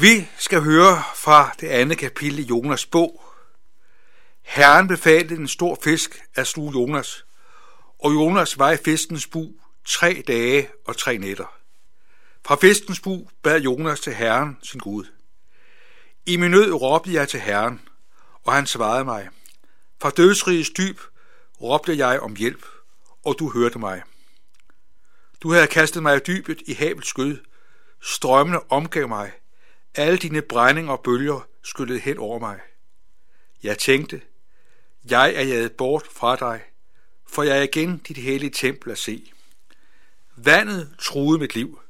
Vi skal høre fra det andet kapitel i Jonas bog. Herren befalte en stor fisk at sluge Jonas, og Jonas var i fiskens bu tre dage og tre nætter. Fra fiskens bu bad Jonas til Herren, sin Gud. I min nød råbte jeg til Herren, og han svarede mig. Fra dødsrigets dyb råbte jeg om hjælp, og du hørte mig. Du havde kastet mig i dybet i havets skød. Strømmene omgav mig. Alle dine brændinger og bølger skyllede hen over mig. Jeg tænkte, jeg er jaget bort fra dig, for jeg er igen dit hellige tempel at se. Vandet truede mit liv.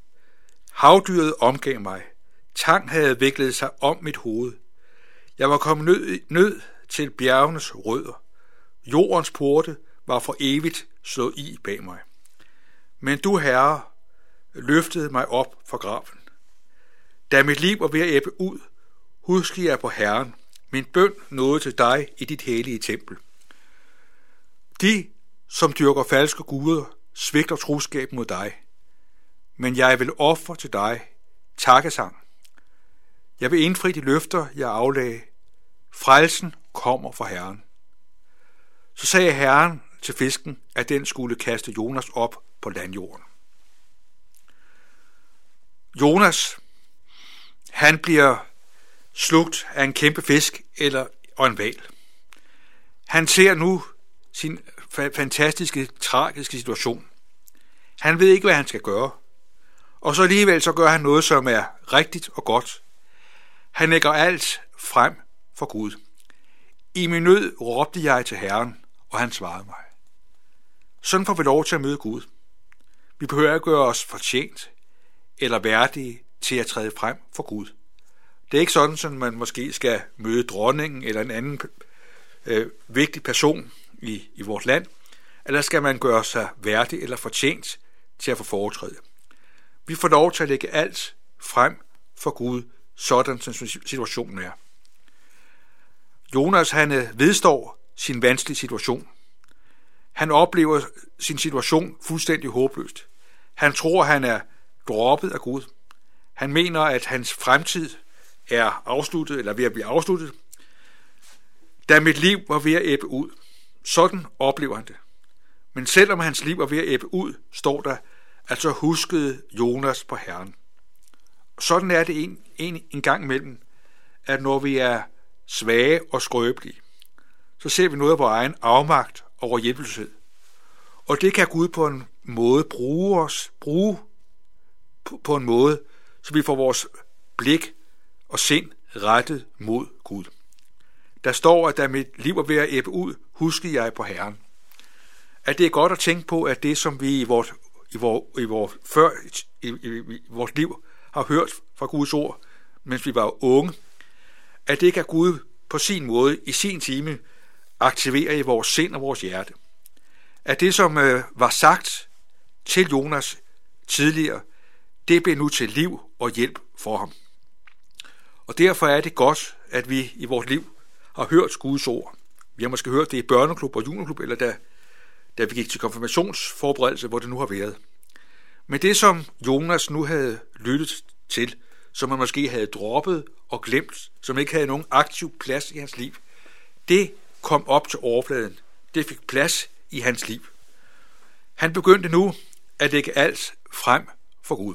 Havdyret omgav mig. Tang havde viklet sig om mit hoved. Jeg var kommet nød, nød til bjergenes rødder. Jordens porte var for evigt slået i bag mig. Men du, Herre, løftede mig op fra graven. Da mit liv var ved at æbbe ud, husker jeg på Herren. Min bøn nåede til dig i dit hellige tempel. De, som dyrker falske guder, svigter troskab mod dig. Men jeg vil ofre til dig takkesang. Jeg vil indfri de løfter, jeg aflagde. Frelsen kommer fra Herren. Så sagde Herren til fisken, at den skulle kaste Jonas op på landjorden. Jonas, han bliver slugt af en kæmpe fisk eller og en val. Han ser nu sin fantastiske, tragiske situation. Han ved ikke, hvad han skal gøre. Og så alligevel så gør han noget, som er rigtigt og godt. Han lægger alt frem for Gud. I min nød råbte jeg til Herren, og han svarede mig. Sådan får vi lov til at møde Gud. Vi behøver ikke gøre os fortjent eller værdige til at træde frem for Gud. Det er ikke sådan, at man måske skal møde dronningen eller en anden øh, vigtig person i, i vores land, eller skal man gøre sig værdig eller fortjent til at få foretræde. Vi får lov til at lægge alt frem for Gud, sådan som situationen er. Jonas han øh, vedstår sin vanskelige situation. Han oplever sin situation fuldstændig håbløst. Han tror, han er droppet af Gud. Han mener, at hans fremtid er afsluttet, eller ved at blive afsluttet, da mit liv var ved at æbbe ud. Sådan oplever han det. Men selvom hans liv var ved at æbbe ud, står der, at så huskede Jonas på Herren. Sådan er det en, en, en gang imellem, at når vi er svage og skrøbelige, så ser vi noget af vores egen afmagt og vores hjælpeløshed. Og det kan Gud på en måde bruge os, bruge på, på en måde, så vi får vores blik og sind rettet mod Gud. Der står, at da mit liv er ved at æbbe ud, husker jeg på Herren. At det er godt at tænke på, at det, som vi i vores, i vores, i vores, før, i, i, i vores liv har hørt fra Guds ord, mens vi var unge, at det kan Gud på sin måde, i sin time, aktivere i vores sind og vores hjerte. At det, som øh, var sagt til Jonas tidligere, det blev nu til liv og hjælp for ham. Og derfor er det godt, at vi i vores liv har hørt Guds ord. Vi har måske hørt det i børneklub og juniorklub, eller da, da vi gik til konfirmationsforberedelse, hvor det nu har været. Men det, som Jonas nu havde lyttet til, som han måske havde droppet og glemt, som ikke havde nogen aktiv plads i hans liv, det kom op til overfladen. Det fik plads i hans liv. Han begyndte nu at lægge alt frem for Gud.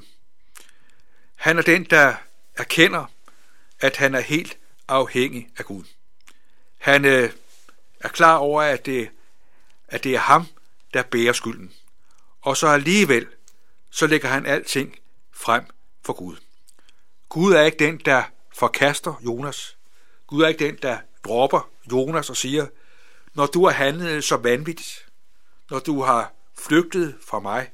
Han er den, der erkender, at han er helt afhængig af Gud. Han øh, er klar over, at det, at det er ham, der bærer skylden. Og så alligevel, så lægger han alting frem for Gud. Gud er ikke den, der forkaster Jonas. Gud er ikke den, der dropper Jonas og siger, når du har handlet så vanvittigt, når du har flygtet fra mig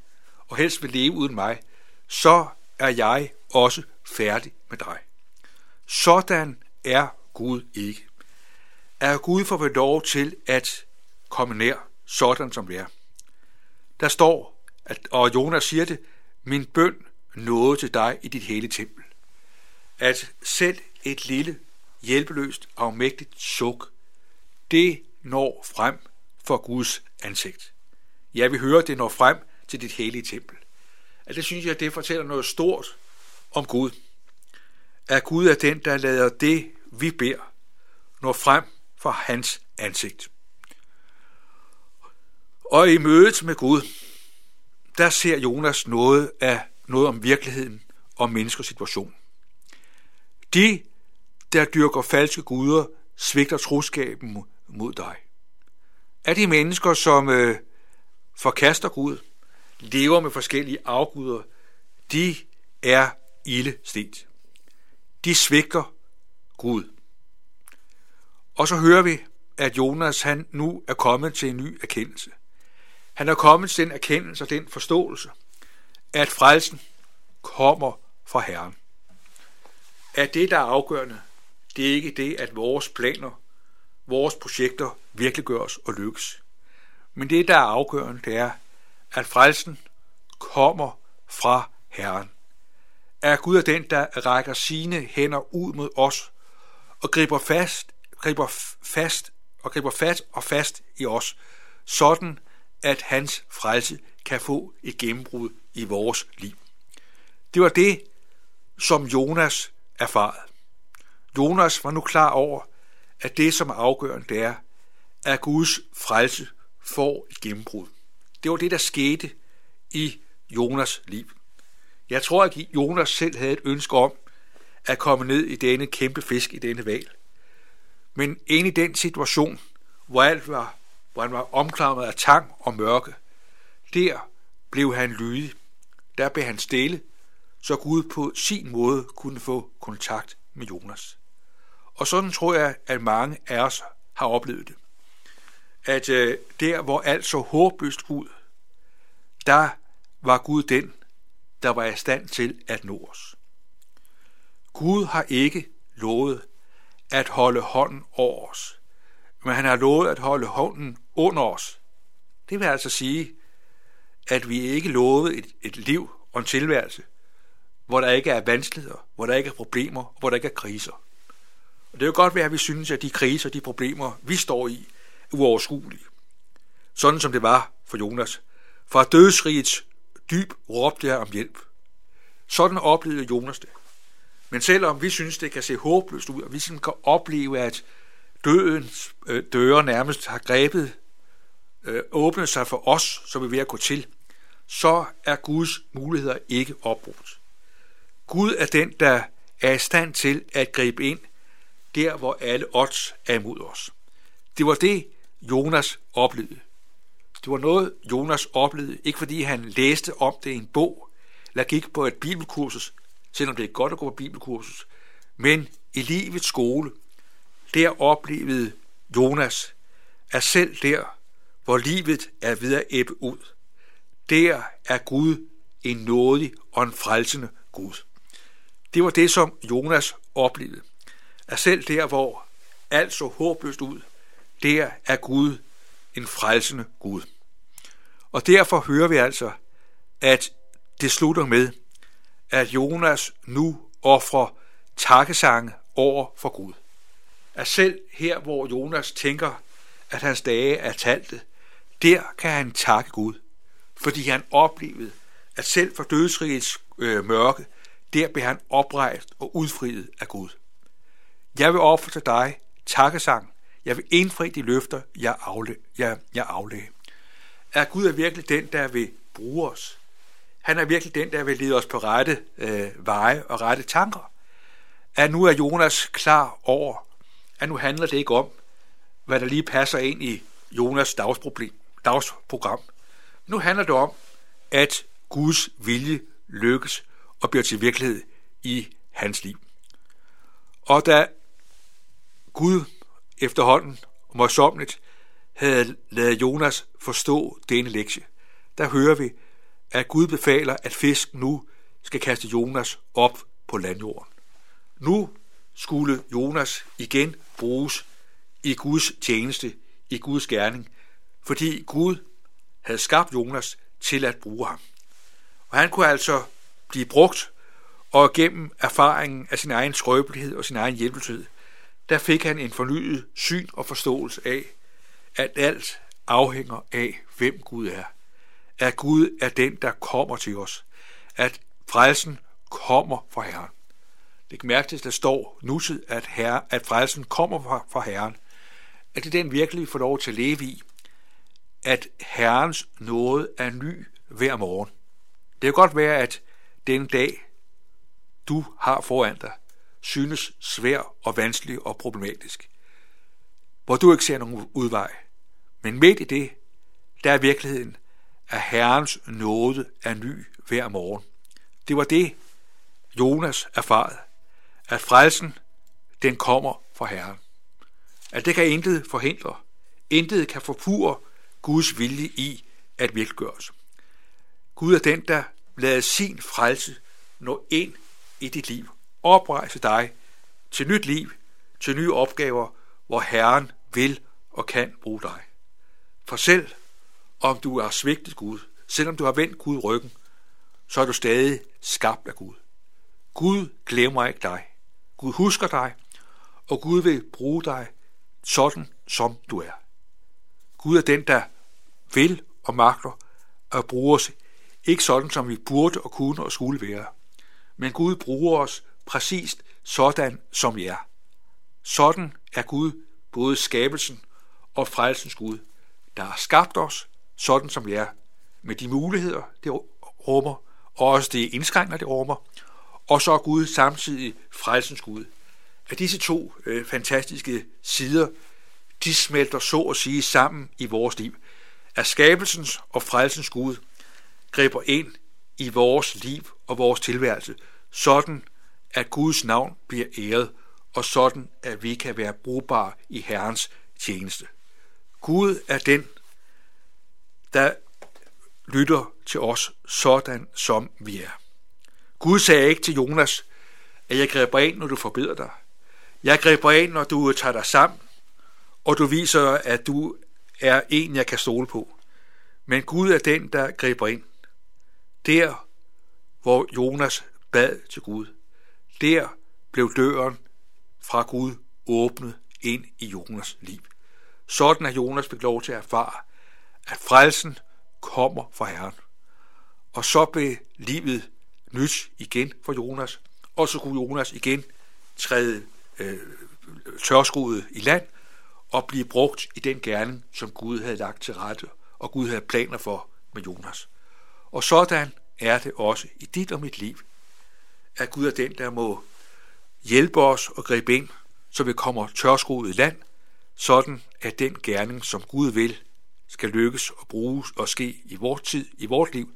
og helst vil leve uden mig, så er jeg også færdig med dig. Sådan er Gud ikke. Er Gud for ved lov til at komme nær, sådan som det er. Der står, at, og Jonas siger det, min bøn nåede til dig i dit hele tempel. At selv et lille, hjælpeløst, afmægtigt suk, det når frem for Guds ansigt. Ja, vi hører, det når frem til dit hellige tempel. At det synes jeg, det fortæller noget stort om Gud. at Gud er den, der lader det, vi beder, nå frem for hans ansigt. Og i mødet med Gud, der ser Jonas noget af noget om virkeligheden og menneskers situation. De, der dyrker falske guder, svigter troskaben mod dig. Er de mennesker, som øh, forkaster Gud, lever med forskellige afguder, de er ilde stet. De svigter Gud. Og så hører vi, at Jonas han nu er kommet til en ny erkendelse. Han er kommet til den erkendelse og den forståelse, at frelsen kommer fra Herren. At det, der er afgørende, det er ikke det, at vores planer, vores projekter virkeliggøres og lykkes. Men det, der er afgørende, det er, at frelsen kommer fra Herren. At Gud er den, der rækker sine hænder ud mod os og griber fast, griber fast og griber fast og fast i os, sådan at hans frelse kan få et gennembrud i vores liv. Det var det, som Jonas erfarede. Jonas var nu klar over, at det, som er afgørende, det er, at Guds frelse får et gennembrud. Det var det, der skete i Jonas liv. Jeg tror, at Jonas selv havde et ønske om at komme ned i denne kæmpe fisk i denne val. Men ind i den situation, hvor alt var, hvor han var omklamret af tang og mørke, der blev han lydig. Der blev han stille, så Gud på sin måde kunne få kontakt med Jonas. Og sådan tror jeg, at mange af os har oplevet det. At øh, der, hvor alt så håbløst ud, der var Gud den, der var i stand til at nå os. Gud har ikke lovet at holde hånden over os, men han har lovet at holde hånden under os. Det vil altså sige, at vi ikke lovet et, et liv og en tilværelse, hvor der ikke er vanskeligheder, hvor der ikke er problemer, hvor der ikke er kriser. Og det er jo godt være, at vi synes, at de kriser, de problemer, vi står i, uoverskuelig. Sådan som det var for Jonas. Fra dødsrigets dyb råbte jeg om hjælp. Sådan oplevede Jonas det. Men selvom vi synes, det kan se håbløst ud, og vi kan opleve, at dødens øh, døre nærmest har grebet, øh, åbnet sig for os, så vi er ved at gå til, så er Guds muligheder ikke opbrugt. Gud er den, der er i stand til at gribe ind der, hvor alle odds er imod os. Det var det, Jonas oplevede. Det var noget, Jonas oplevede, ikke fordi han læste om det i en bog, eller gik på et bibelkursus, selvom det er godt at gå på bibelkursus, men i livets skole, der oplevede Jonas, at selv der, hvor livet er ved at æbbe ud, der er Gud en nådig og en frelsende Gud. Det var det, som Jonas oplevede. At selv der, hvor alt så håbløst ud, der er Gud en frelsende Gud. Og derfor hører vi altså, at det slutter med, at Jonas nu offrer takkesange over for Gud. At selv her, hvor Jonas tænker, at hans dage er talte, der kan han takke Gud, fordi han oplevede, at selv for dødsrigets øh, mørke, der blev han oprejst og udfriet af Gud. Jeg vil ofre til dig takkesang. Jeg vil indfri de løfter, jeg, afle, jeg, jeg aflagde. Er Gud er virkelig den, der vil bruge os. Han er virkelig den, der vil lede os på rette øh, veje og rette tanker. At nu er Jonas klar over, at nu handler det ikke om, hvad der lige passer ind i Jonas dagsproblem, dagsprogram. Nu handler det om, at Guds vilje lykkes og bliver til virkelighed i hans liv. Og da Gud efterhånden morsomligt havde lavet Jonas forstå denne lektie, der hører vi, at Gud befaler, at fisk nu skal kaste Jonas op på landjorden. Nu skulle Jonas igen bruges i Guds tjeneste, i Guds gerning, fordi Gud havde skabt Jonas til at bruge ham. Og han kunne altså blive brugt, og gennem erfaringen af sin egen skrøbelighed og sin egen hjælpeløshed, der fik han en fornyet syn og forståelse af, at alt afhænger af, hvem Gud er. At Gud er den, der kommer til os. At frelsen kommer fra Herren. Det kan mærkes, der står nutid, at, herre, at frelsen kommer fra, fra Herren. At det er den virkelig, vi får lov til at leve i. At Herrens nåde er ny hver morgen. Det kan godt være, at den dag, du har foran dig, synes svær og vanskelig og problematisk. Hvor du ikke ser nogen udvej. Men midt i det, der er virkeligheden, at Herrens nåde er ny hver morgen. Det var det, Jonas erfarede, at frelsen, den kommer fra Herren. At det kan intet forhindre, intet kan forpure Guds vilje i at virkeliggøres. Gud er den, der lader sin frelse nå ind i dit liv, oprejse dig til nyt liv, til nye opgaver, hvor Herren vil og kan bruge dig. For selv om du har svigtet Gud, selvom du har vendt Gud ryggen, så er du stadig skabt af Gud. Gud glemmer ikke dig. Gud husker dig, og Gud vil bruge dig sådan, som du er. Gud er den, der vil og magter at bruge os, ikke sådan, som vi burde og kunne og skulle være. Men Gud bruger os præcist sådan, som I er. Sådan er Gud både skabelsen og frelsens Gud, der har skabt os, sådan som vi er, med de muligheder, det rummer, og også det indskrænkninger, det rummer, og så er Gud samtidig frelsens Gud. At disse to øh, fantastiske sider, de smelter så at sige sammen i vores liv. At skabelsens og frelsens Gud griber ind i vores liv og vores tilværelse, sådan at Guds navn bliver æret, og sådan at vi kan være brugbare i Herrens tjeneste. Gud er den, der lytter til os sådan, som vi er. Gud sagde ikke til Jonas, at jeg griber ind, når du forbedrer dig. Jeg griber ind, når du tager dig sammen, og du viser, at du er en, jeg kan stole på. Men Gud er den, der griber ind. Der, hvor Jonas bad til Gud, der blev døren fra Gud åbnet ind i Jonas liv. Sådan at Jonas fik lov til at erfare, at frelsen kommer fra Herren. Og så blev livet nyt igen for Jonas, og så kunne Jonas igen træde øh, tørskuddet i land og blive brugt i den gerning, som Gud havde lagt til rette, og Gud havde planer for med Jonas. Og sådan er det også i dit og mit liv, at Gud er den, der må hjælpe os og gribe ind, så vi kommer tørskoet i land, sådan at den gerning, som Gud vil, skal lykkes og bruges og ske i vores tid, i vores liv,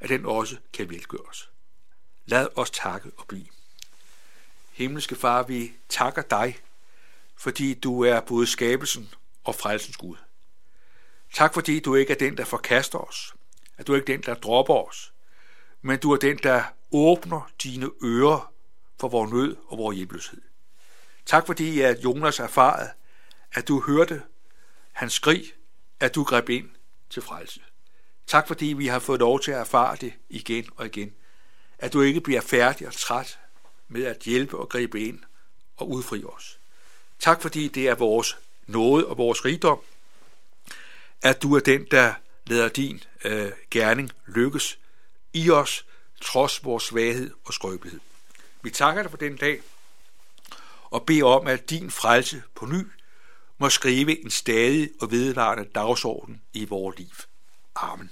at den også kan velgøres. Lad os takke og blive. Himmelske Far, vi takker dig, fordi du er både skabelsen og frelsens Gud. Tak fordi du ikke er den, der forkaster os, at du er ikke den, der dropper os, men du er den, der åbner dine ører for vores nød og vores hjælpeløshed. Tak fordi, at Jonas erfarede, at du hørte hans skrig, at du greb ind til frelse. Tak fordi vi har fået lov til at erfare det igen og igen. At du ikke bliver færdig og træt med at hjælpe og gribe ind og udfri os. Tak fordi det er vores nåde og vores rigdom, at du er den, der lader din øh, gerning lykkes i os, trods vores svaghed og skrøbelighed. Vi takker dig for den dag, og beder om, at din frelse på ny må skrive en stadig og vedvarende dagsorden i vores liv. Amen.